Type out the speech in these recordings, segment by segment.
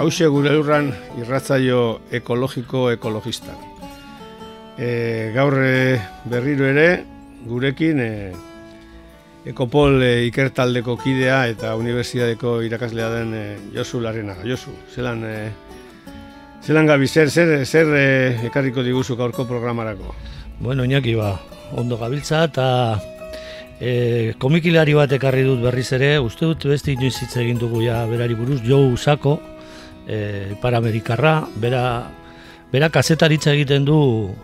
hause gure lurran irratzaio ekologiko ekologistan. E, gaur e, berriro ere gurekin e, Ekopol e, ikertaldeko kidea eta unibertsitateko irakaslea den e, Josu Larrenaga. Josu, zelan, e, zelan gabi, zer, zer, zer e, ekarriko diguzu gaurko programarako? Bueno, Iñaki, ba, ondo gabiltza eta e, komikilari bat ekarri dut berriz ere, uste dut beste inoiz hitz egin dugu ja berari buruz, Jo Usako, e, Paramerikarra, bera, bera kazetaritza egiten du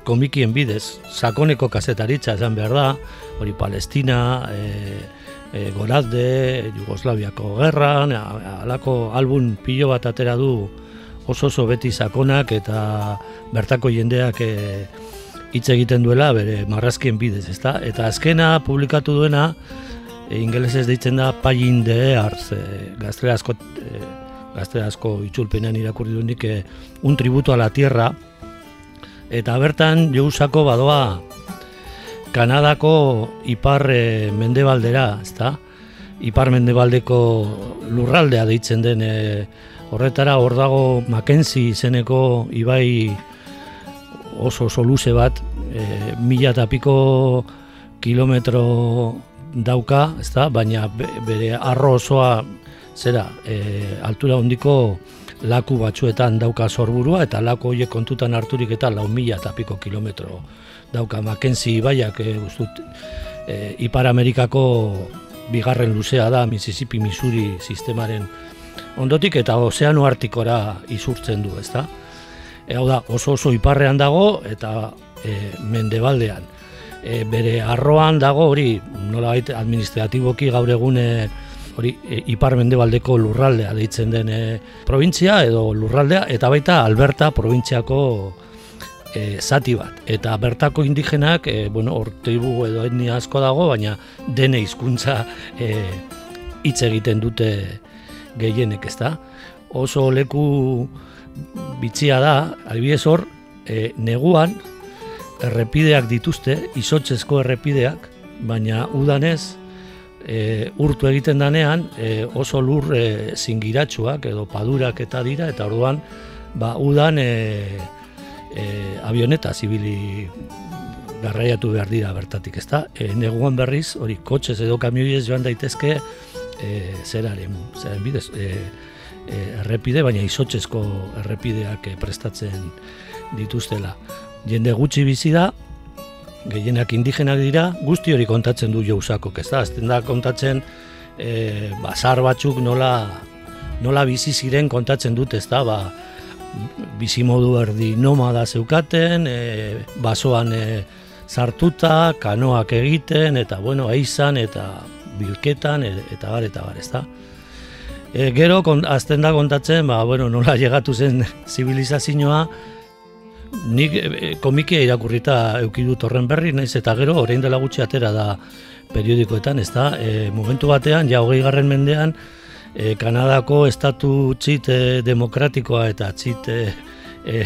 komikien bidez, sakoneko kazetaritza esan behar da, hori Palestina, e, e, Gorazde, Jugoslaviako gerran, alako album pilo bat atera du oso oso beti sakonak eta bertako jendeak e, hitz egiten duela bere marrazkien bidez, ezta? Eta azkena publikatu duena e, ingelesez deitzen da Pagin de Arts, e, gazteleazko e, gazteleazko itzulpenean irakurri duenik e, un tributo a la tierra eta bertan jousako badoa Kanadako ipar e, mendebaldera, ezta? Ipar mendebaldeko lurraldea deitzen den e, horretara hor dago Mackenzie izeneko ibai oso oso luze bat, e, mila eta piko kilometro dauka, ezta? baina bere arro osoa zera, e, altura hondiko laku batzuetan dauka sorburua eta laku horiek kontutan harturik eta lau mila eta piko kilometro dauka Mackenzie ibaiak e, ustut, e, Ipar Amerikako bigarren luzea da Mississippi Missouri sistemaren ondotik eta ozeano artikora isurtzen du, ezta? E, hau da, oso oso iparrean dago eta e, mendebaldean. E, bere arroan dago hori nola administratiboki gaur egune hori e, ipar mendebaldeko lurraldea deitzen den e, provintzia edo lurraldea eta baita Alberta provintziako e, zati bat. Eta bertako indigenak, e, bueno, orteibu edo etnia asko dago, baina dene hizkuntza e, hitz egiten dute gehienek, ezta? Oso leku bitxia da, albidez hor, e, neguan, errepideak dituzte, izotzezko errepideak, baina udanez, e, urtu egiten danean, e, oso lur e, zingiratsuak edo padurak eta dira, eta orduan, ba, udan e, e, avioneta zibili garraiatu behar dira bertatik, ezta? E, neguan berriz, hori kotxez edo kamioiez joan daitezke, e, zeraren, zeraren bidez, e, e, errepide, baina izotzezko errepideak prestatzen dituztela. Jende gutxi bizi da, gehienak indigenak dira, guzti hori kontatzen du jousako, ez da, azten da kontatzen e, basar batzuk nola, nola bizi ziren kontatzen dut, ez da, ba, bizi modu erdi nomada zeukaten, e, basoan e, sartuta, kanoak egiten, eta bueno, eizan, eta bilketan, e, eta bar, eta bar, ez da. E, gero, azten da kontatzen, ba, bueno, nola llegatu zen zibilizazioa, nik e, komikia irakurrita eukidut horren berri, naiz eta gero, orain dela gutxi atera da periodikoetan, ez da, e, momentu batean, ja hogei garren mendean, e, Kanadako estatu txit demokratikoa eta txit e, e,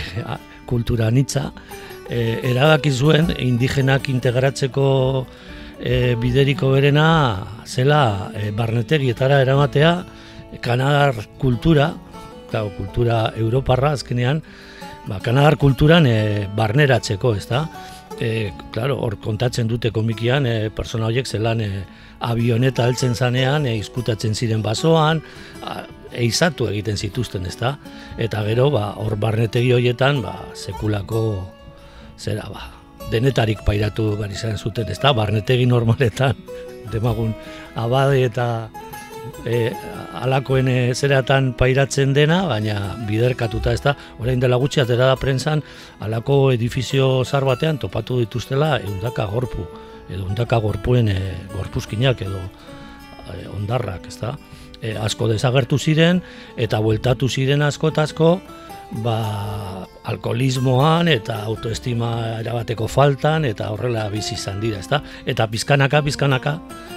kultura nitza, e, erabaki zuen indigenak integratzeko e, bideriko berena zela e, barnetegietara eramatea Kanadar kultura, claro, kultura europarra azkenean, ba, Kanadar kulturan e, barneratzeko, ez da? E, claro, hor kontatzen dute komikian, e, persona horiek zelan e, avioneta altzen zanean, e, izkutatzen ziren basoan, eizatu egiten zituzten, ezta? Eta gero, ba, hor barnetegi horietan, ba, sekulako, zera, ba, denetarik pairatu behar izan zuten, ezta? Barnetegi normaletan, demagun, abade eta e, alakoen e, zeratan pairatzen dena, baina biderkatuta ez da, orain dela gutxi atera da prensan, alako edifizio zar batean topatu dituztela eundaka gorpu, edo eundaka gorpuen e, gorpuzkinak edo e, ondarrak, ez da. E, asko desagertu ziren, eta bueltatu ziren asko eta asko, ba, alkoholismoan eta autoestima erabateko faltan eta horrela bizi izan dira, ezta? Eta pizkanaka, pizkanaka,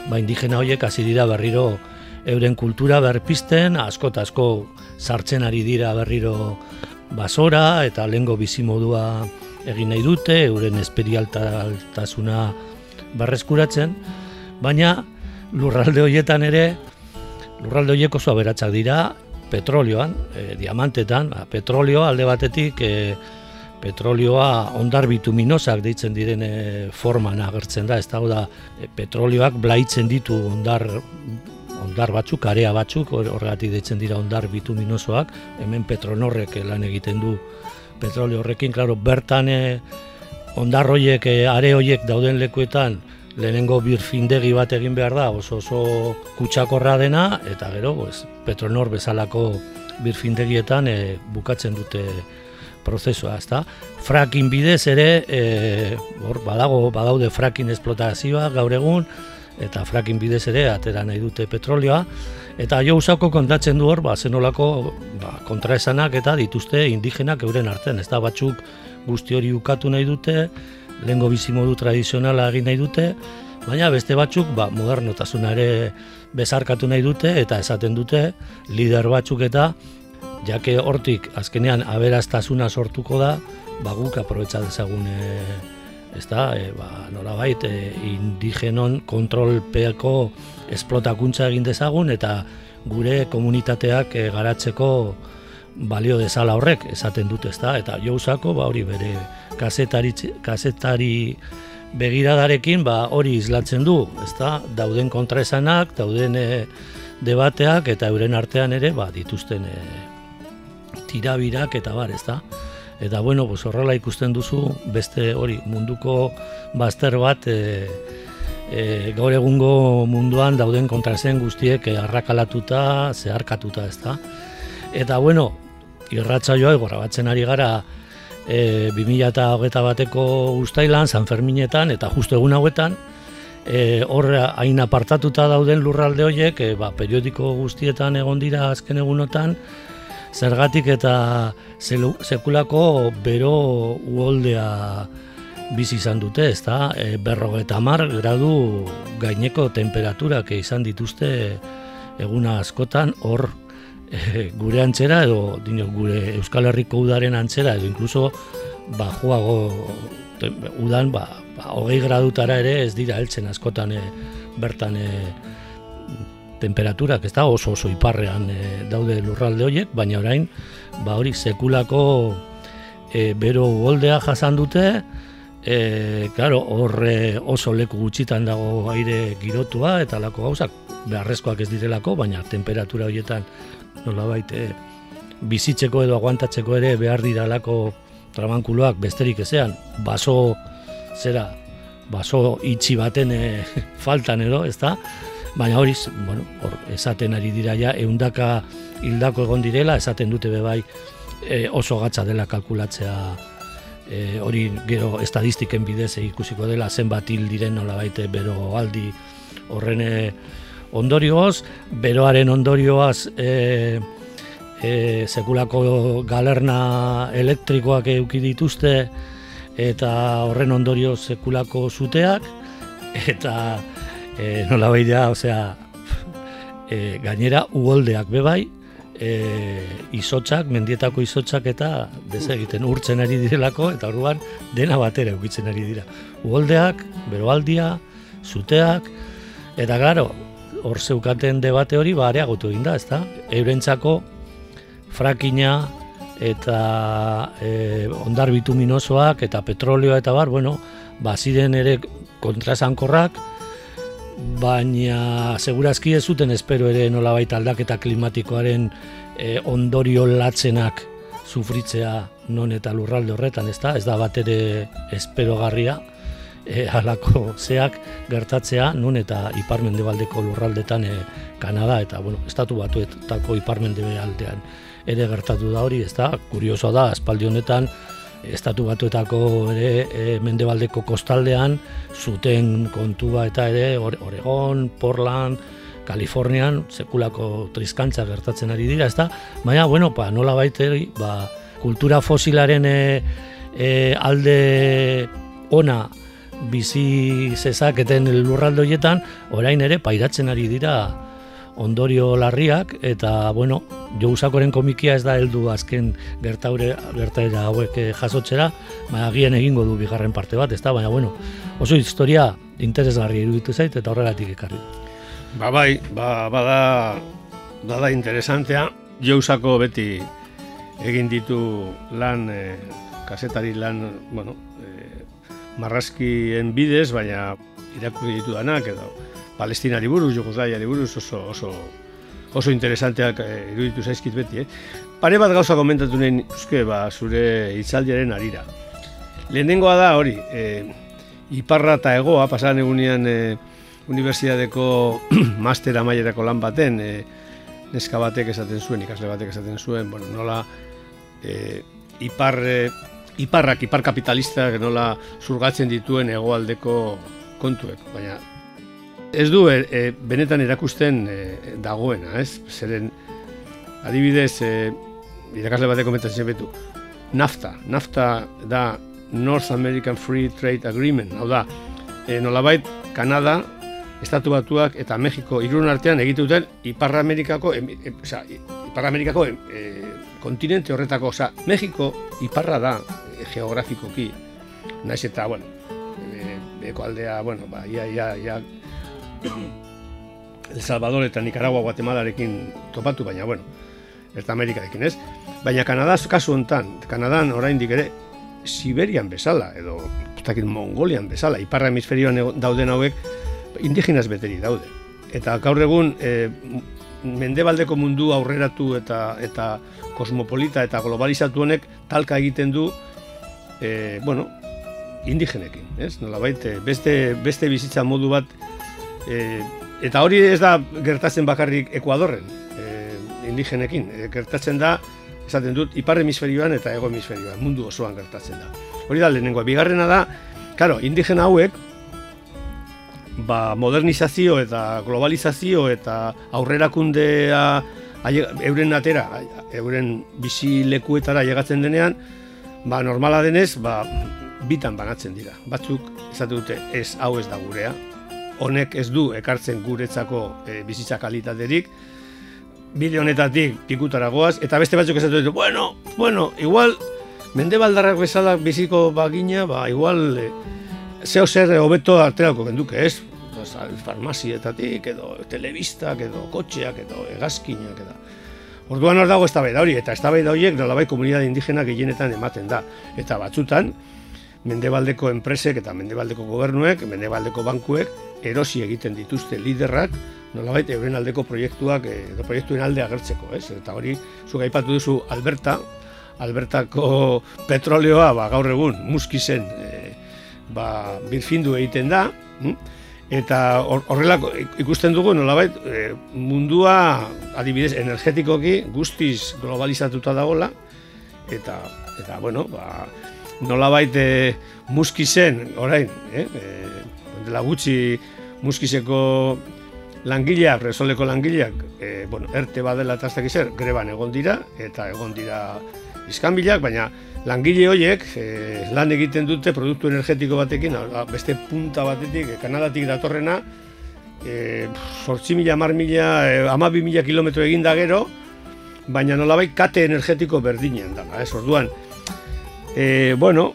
ba indigena horiek hasi dira berriro euren kultura berpisten, asko eta asko sartzen ari dira berriro basora eta lengo bizimodua egin nahi dute, euren esperialtasuna berreskuratzen, baina lurralde horietan ere, lurralde horiek oso aberatsak dira, petrolioan, e, diamantetan, ba, petrolio alde batetik, e, petrolioa ondar bituminosak deitzen diren e, forman agertzen da, ez da, e, petrolioak blaitzen ditu ondar ondar batzuk, area batzuk, horregatik deitzen dira ondar bituminosoak, hemen petronorrek lan egiten du petrolio horrekin, klaro, bertan e, ondar horiek, e, are horiek dauden lekuetan, lehenengo birfindegi bat egin behar da, oso oso kutsakorra dena, eta gero, pues, petronor bezalako birfindegietan e, bukatzen dute prozesua, ezta? Frakin bidez ere, e, hor, badago, badaude frakin esplotazioa gaur egun, eta frakin bidez ere atera nahi dute petrolioa. Eta jo usako kontatzen du hor ba zenolako ba, kontraesanak eta dituzte indigenak euren artean. Ez da batzuk guzti hori ukatu nahi dute lehengo bizimodu tradizionala egin nahi dute baina beste batzuk ba, modernotasuna ere bezarkatu nahi dute eta esaten dute lider batzuk eta jake hortik azkenean aberaztasuna sortuko da ba guk aprobetsa dezagun ez da, e, ba, nola bait, e, indigenon kontrolpeako esplotakuntza egin dezagun eta gure komunitateak e, garatzeko balio dezala horrek esaten dute, ez da, eta jousako, ba, hori bere kasetari, kasetari begiradarekin, ba, hori izlatzen du, ez da, dauden kontraesanak, dauden e, debateak eta euren artean ere, ba, dituzten e, tirabirak eta bar, ez da, eta bueno, pues horrela ikusten duzu beste hori munduko bazter bat e, e, gaur egungo munduan dauden kontrazen guztiek arrakalatuta, zeharkatuta, ezta. Eta bueno, irratza joa egorra batzen ari gara e, 2008 bateko guztailan, San Ferminetan, eta justu egun hauetan, e, horra hain apartatuta dauden lurralde horiek, e, ba, periodiko guztietan egon dira azken egunotan, zergatik eta sekulako bero uoldea bizi izan dute, ezta? E, berrogeta mar gradu gaineko temperaturak izan dituzte eguna askotan hor e, gure antzera edo dino, gure Euskal Herriko udaren antzera edo inkluso bajuago udan ba, ba, hogei gradutara ere ez dira heltzen askotan e, bertan e, temperaturak ez da oso oso iparrean e, daude lurralde horiek, baina orain ba hori sekulako e, bero goldea jasan dute, e, claro, hor oso leku gutxitan dago aire girotua eta lako gauzak beharrezkoak ez direlako, baina temperatura horietan nolabait e, bizitzeko edo aguantatzeko ere behar diralako trabankuloak besterik ezean, baso zera, baso itxi baten e, faltan edo, ez da? Baina horiz, bueno, hor, esaten ari dira ja, eundaka hildako egon direla, esaten dute bebai e, oso gatza dela kalkulatzea e, hori gero estadistiken bidez ikusiko dela zenbat hil diren nola baite bero aldi horren e, ondorioz, beroaren ondorioaz e, e, sekulako galerna elektrikoak euki dituzte eta horren ondorio sekulako zuteak eta e, nola da, osea, e, gainera ugoldeak bebai, e, izotzak, mendietako izotzak eta desegiten urtzen ari direlako, eta orduan dena batera eukitzen ari dira. Ugoldeak, beroaldia, zuteak, eta garo, hor zeukaten debate hori ba areagotu egin da, ezta? Eurentzako frakina eta e, ondar bituminosoak eta petrolioa eta bar, bueno, ba ziren ere kontrasankorrak, baina segurazki ez zuten espero ere nolabait aldaketa klimatikoaren e, ondorio latzenak sufritzea non eta lurralde horretan, ez da? Ez da bat ere esperogarria e, halako zeak gertatzea non eta iparmendebaldeko lurraldetan e, Kanada eta bueno, estatu batuetako iparmendebaldean ere gertatu da hori, ez da? Kurioso da, espaldi honetan estatu batuetako ere e, mendebaldeko kostaldean zuten kontua eta ere Oregon, Portland, Kalifornian sekulako triskantza gertatzen ari dira, ezta? Baina bueno, pa ba, nola baiteri, ba, kultura fosilaren e, e, alde ona bizi zezaketen lurralde horietan, orain ere pairatzen ari dira ondorio larriak eta bueno, jo usakoren komikia ez da heldu azken gertaure gertaera hauek eh, jasotzera, baina agian egingo du bigarren parte bat, ezta? Baina bueno, oso historia interesgarri iruditu zait eta horregatik ekarri. Ba bai, ba bada da interesantea. Jo usako beti egin ditu lan e, kasetari lan, bueno, e, marrazkien bidez, baina irakurri ditu danak edo palestinari buruz, Jugoslaviari buruz oso, oso, oso interesanteak eh, iruditu zaizkit beti. Eh? Pare bat gauza komentatu nahi uske, ba, zure itzaldiaren arira. Lehenengoa da hori, eh, iparra eta egoa, pasan egunean eh, unibertsitateko master amaierako lan baten, eh, neska batek esaten zuen, ikasle batek esaten zuen, bueno, nola eh, ipar, eh, iparrak, ipar kapitalistak nola zurgatzen dituen egoaldeko kontuek, baina ez du e, e, benetan erakusten e, dagoena, ez? Zeren, adibidez, e, irakasle bateko komentatzen betu, NAFTA, NAFTA da North American Free Trade Agreement, hau da, e, nolabait, Kanada, Estatu Batuak eta Mexiko irun artean egituten Ipar Amerikako, e, e, oza, Ipar Amerikako e, kontinente horretako, oza, Mexiko iparra da e, geografikoki, naiz eta, bueno, e, eko aldea, bueno, ba, ia, ia, ia, El Salvador eta Nicaragua Guatemalarekin topatu, baina, bueno, eta Amerikarekin, ez? Baina Kanada kasu hontan, Kanadan oraindik ere Siberian bezala, edo estakin Mongolian bezala, iparra hemisferioan dauden hauek, indigenas beteri daude. Eta gaur egun, e, mendebaldeko mundu aurreratu eta eta kosmopolita eta globalizatu honek talka egiten du e, bueno, indigenekin, ez? Nolabait, beste, beste bizitza modu bat E, eta hori ez da gertatzen bakarrik Ekuadorren, e, indigenekin. E, gertatzen da, esaten dut, ipar hemisferioan eta ego hemisferioan, mundu osoan gertatzen da. Hori da, lehenengo, bigarrena da, karo, indigena hauek, ba, modernizazio eta globalizazio eta aurrerakundea euren atera, euren bizi lekuetara llegatzen denean, ba, normala denez, ba, bitan banatzen dira. Batzuk, esate dute, ez hau ez da gurea, honek ez du ekartzen guretzako e, bizitza kalitaterik, bide honetatik pikutara goaz, eta beste batzuk ez dut, bueno, bueno, igual, mende baldarrak bezala biziko bagina, ba, igual, e, zeo zer hobeto arterako genduke, ez? Farmazietatik, edo telebistak, edo kotxeak, edo egazkinak, edo... Orduan hor dago eztabaida hori, eta eztabaida horiek nolabait komunidade indigena gehienetan ematen da. Eta batzutan, mendebaldeko enpresek eta mendebaldeko gobernuek, mendebaldeko bankuek, erosi egiten dituzte liderrak, nolabait euren aldeko proiektuak eh, edo proiektuen alde agertzeko, ez? Eta hori, zu gaipatu duzu Alberta, Albertako petroleoa ba, gaur egun muskizen e, ba, birfindu egiten da, hm? eta horrelako ikusten dugu nolabait e, mundua adibidez energetikoki guztiz globalizatuta dagola, eta, eta bueno, ba, nolabait e, muskizen, orain, eh, dela gutxi muskizeko langileak, resoleko langileak, e, bueno, erte badela eta aztak izer, greban egon dira, eta egon dira izkanbilak, baina langile horiek e, lan egiten dute produktu energetiko batekin, beste punta batetik, e, kanadatik datorrena, e, sortzi mila, mar mila, e, ama mila kilometro egin da gero, baina nolabait kate energetiko berdinen dela, ez, orduan, e, bueno,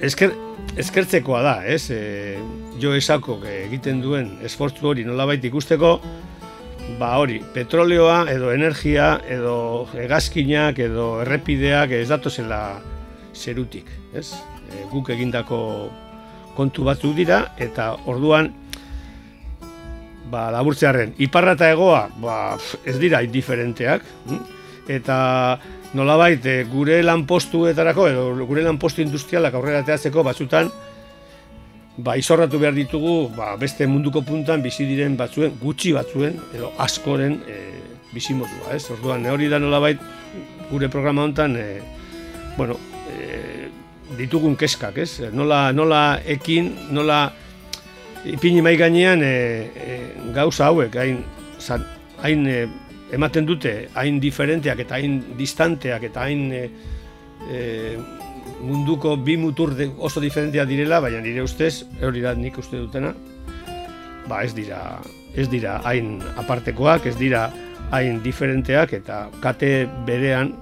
esker, eskertzekoa da, ez? E, jo esako egiten duen esfortzu hori nolabait ikusteko, ba hori, petroleoa edo energia edo egazkinak edo errepideak ez datozela zerutik, ez? E, guk egindako kontu batzuk dira eta orduan ba, laburtzearen, iparra eta egoa, ba, ez dira indiferenteak, hm? eta nolabait e, gure lanpostuetarako edo gure lanpostu industrialak aurrera teatzeko batzutan ba, izorratu behar ditugu ba, beste munduko puntan bizi diren batzuen, gutxi batzuen edo askoren e, bizi modua, ez? Orduan, hori da nolabait gure programa hontan e, bueno, e, ditugun keskak, ez? Nola, nola ekin, nola ipini mai gainean e, e, gauza hauek, hain, hain e, ematen dute, hain diferenteak eta hain distanteak eta hain e, e, munduko bi mutur de, oso diferenteak direla, baina nire ustez, hori da nik uste dutena, ba ez dira, ez dira hain apartekoak, ez dira hain diferenteak eta kate berean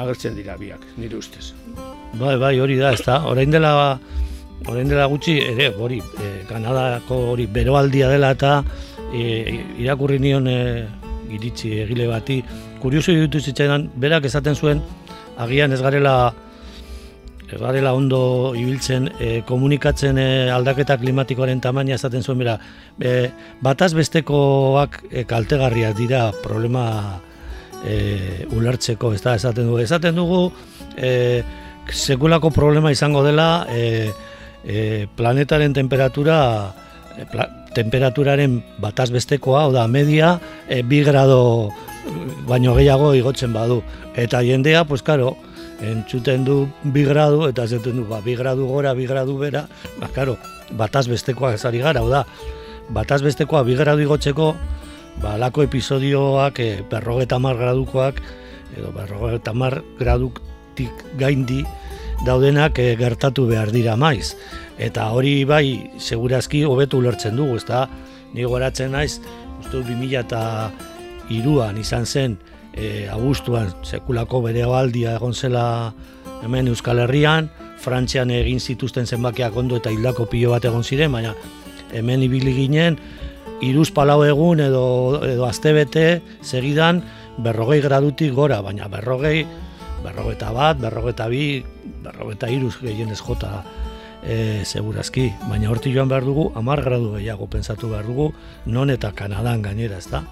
agertzen dira biak, nire ustez. Bai, bai, hori da, ez da, orain dela Horren dela gutxi, ere, hori, e, Kanadako hori beroaldia dela eta e, irakurri nion e, iritsi egile bati. Kurioso ditu zitzaidan, berak esaten zuen, agian ez garela ez garela ondo ibiltzen e, komunikatzen e, aldaketa klimatikoaren tamaina esaten zuen, bera, e, bataz bestekoak e, kaltegarriak dira problema e, ulertzeko, ez da, esaten dugu. Esaten dugu, e, sekulako problema izango dela, e, e, planetaren temperatura temperaturaren bataz bestekoa, oda media, e, bi grado baino gehiago igotzen badu. Eta jendea, pues karo, entzuten du bi gradu, eta zeten du, ba, bi gradu gora, bi gradu bera, ba, karo, bataz bestekoa ezari gara, oda, bataz bestekoa bi gradu igotzeko, ba, lako episodioak, e, berrogeta mar gradukoak, edo berrogeta mar graduktik gaindi, daudenak e, gertatu behar dira maiz. Eta hori bai, segurazki hobetu ulertzen dugu, ezta? Ni goratzen naiz, uste 2000 eta iruan izan zen, e, agustuan sekulako bere baldia egon zela hemen Euskal Herrian, Frantzian egin zituzten zenbakiak ondo eta hildako pilo bat egon ziren, baina hemen ibili ginen, iruz palau egun edo, edo aztebete segidan berrogei gradutik gora, baina berrogei berrogeta bat, berrogeta bi, berrogeta iruz gehienez jota e, segurazki. Baina horti joan behar dugu, amar gradu gehiago pensatu behar dugu, non eta Kanadan gainera, ez da?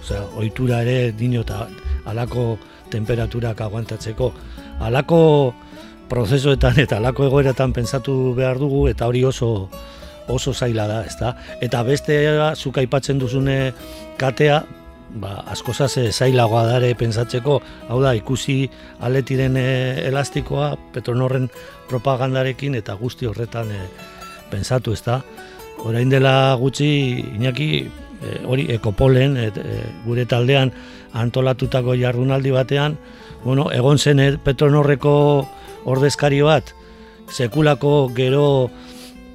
Osea, oitura ere dino eta alako temperaturak aguantatzeko. Alako prozesoetan eta alako egoeratan pensatu behar dugu, eta hori oso oso zaila da, ez da? Eta beste zuk aipatzen duzune katea, ba, asko zaze zailagoa dare pensatzeko, hau da, ikusi aletiren e, elastikoa, Petronorren propagandarekin eta guzti horretan e, pensatu, ez da. Horain dela gutxi, inaki, e, hori, ekopolen, e, gure taldean antolatutako jardunaldi batean, bueno, egon zen Petronorreko ordezkari bat, sekulako gero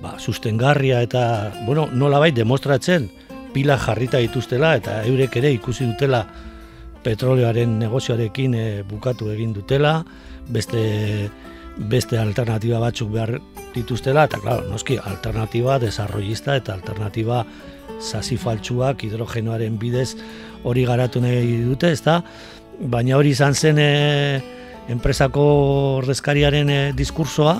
ba, sustengarria eta, bueno, nola bai, demostratzen, pila jarrita dituztela eta eurek ere ikusi dutela petroleoaren negozioarekin e, bukatu egin dutela, beste beste alternativa batzuk behar dituztela eta claro, noski alternativa desarrollista eta alternativa sasi faltsuak hidrogenoaren bidez hori garatu nahi dute, ezta? Baina hori izan zen e, enpresako ordezkariaren e, diskursoa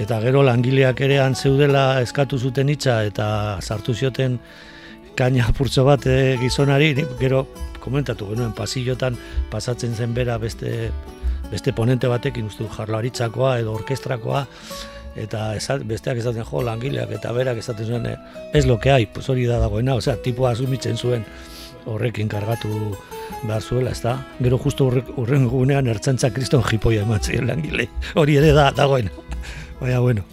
eta gero langileak ere zeudela eskatu zuten hitza eta sartu zioten kaina apurtzo bat e, gizonari, gero komentatu genuen pasillotan pasatzen zen bera beste beste ponente batekin uste jarlaritzakoa edo orkestrakoa eta esat, besteak esaten jo langileak eta berak esaten zuen eh, ez lo que hay, pues hori da dagoena, osea, tipua asumitzen zuen horrekin kargatu behar zuela, ez da? Gero justu urren gunean ertzantza kriston jipoia ematzen langile, hori ere da dagoena. Baina, bueno.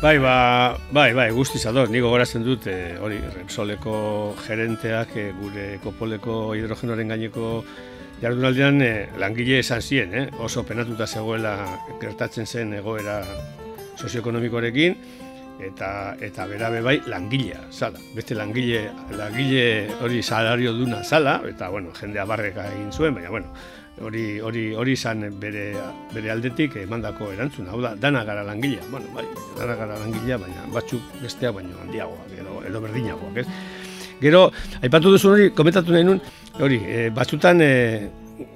Bai, ba, bai, bai, guztiz ados, niko gorazen dut, e, hori, Repsoleko gerenteak, e, gure kopoleko hidrogenoaren gaineko jardunaldean e, langile esan ziren, eh? oso penatuta zegoela gertatzen zen egoera sozioekonomikoarekin, eta eta berabe bai langilea, zala. Beste langile, langile hori salario duna zala, eta bueno, jendea barreka egin zuen, baina bueno, hori hori hori izan bere bere aldetik emandako erantzuna. Hau da, dana gara langilea. Bueno, bai, dana gara langilea, baina batzuk besteak baino handiagoak edo edo berdinagoak, ez? Gero, aipatu duzu hori, komentatu nahi nun, hori, e, batzutan e,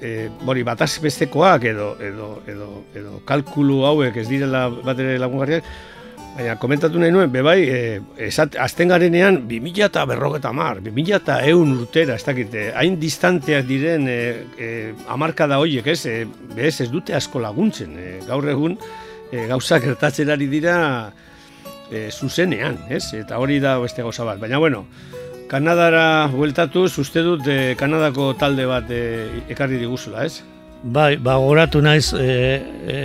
e, hori, bataz bestekoak edo, edo, edo, edo kalkulu hauek ez direla bat ere lagungarriak, Baina komentatu nahi nuen, bebai, e, esat, azten garenean, 2000 eta berrogeta mar, 2000 eta eun urtera, ez dakite, hain distanteak diren e, e, amarkada horiek, ez, e, bez, ez dute asko laguntzen, e, gaur egun, e, gauzak gertatzen ari dira e, zuzenean, ez, eta hori da beste gauza bat, baina bueno, Kanadara bueltatuz, uste dut e, Kanadako talde bat e, ekarri diguzula, ez? Bai, ba, goratu naiz, e, e,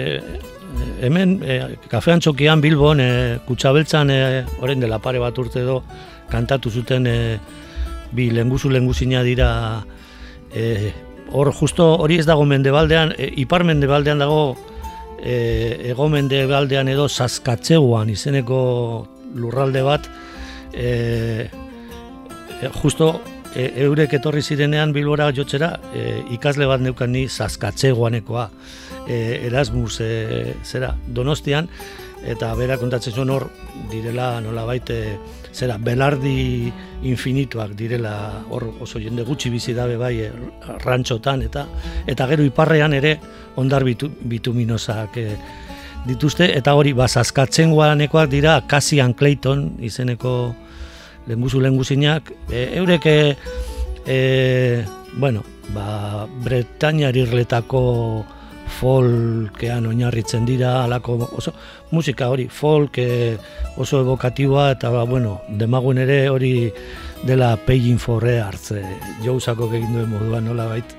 hemen e, kafean txokian Bilbon e, kutsabeltzan e, orain dela pare bat urte edo kantatu zuten e, bi lenguzu lenguzina dira e, hor justo hori ez dago mendebaldean e, ipar mendebaldean dago e, ego mendebaldean edo saskatzeguan izeneko lurralde bat e, justo e, eurek etorri zirenean Bilbora jotzera e, ikasle bat neukan ni saskatzeguanekoa e, Erasmus e, zera Donostian eta bera kontatzen zuen hor direla nola baite zera belardi infinituak direla hor oso jende gutxi bizi dabe bai e, rantxotan eta eta gero iparrean ere ondar bitu, bituminosak e, dituzte eta hori bazazkatzen guanekoak dira Cassian Clayton izeneko lenguzu lenguzinak e, eurek e, bueno ba, Bretañar irletako folkean oinarritzen dira alako oso musika hori folk eh, oso evokatiboa eta ba, bueno, demagun ere hori dela paying for hartze jousako egin duen moduan nola bait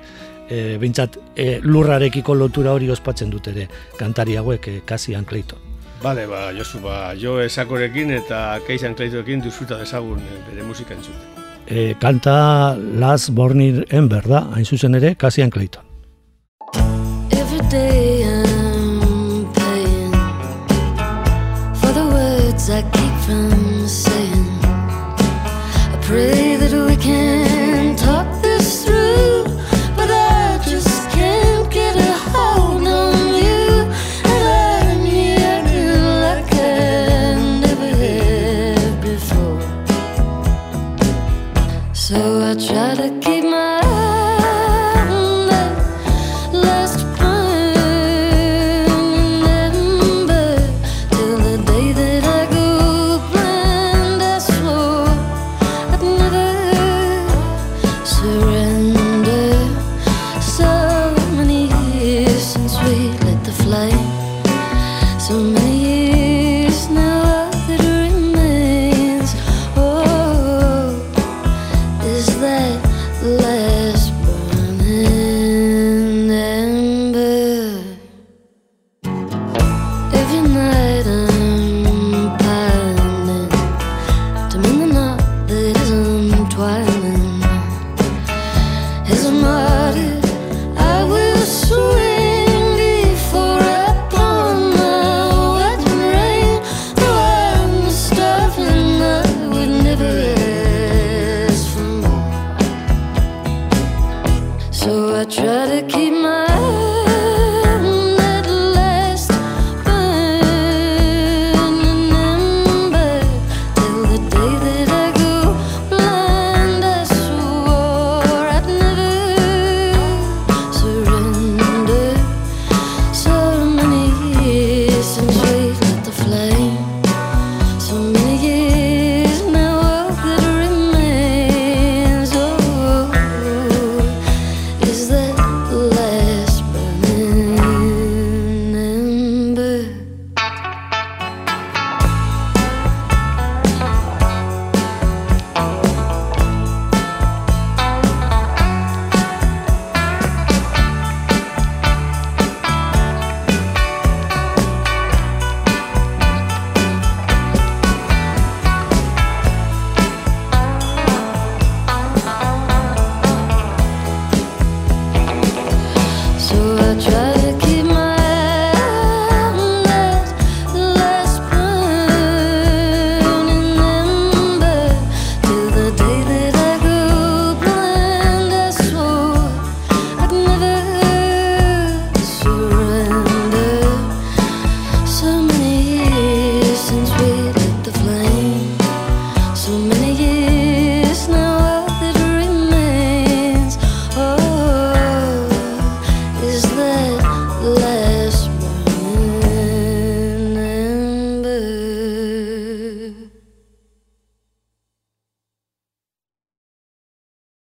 e, bintzat e, lurrarekiko lotura hori ospatzen dut ere kantari hauek e, kasi ankleito Bale, ba, Josu, ba, jo esakorekin eta Keis Ankleitoekin duzuta desagun bere musika entzute. E, kanta Last Born Ember da, hain zuzen ere, kasi ankleito. I keep from saying. I pray that we can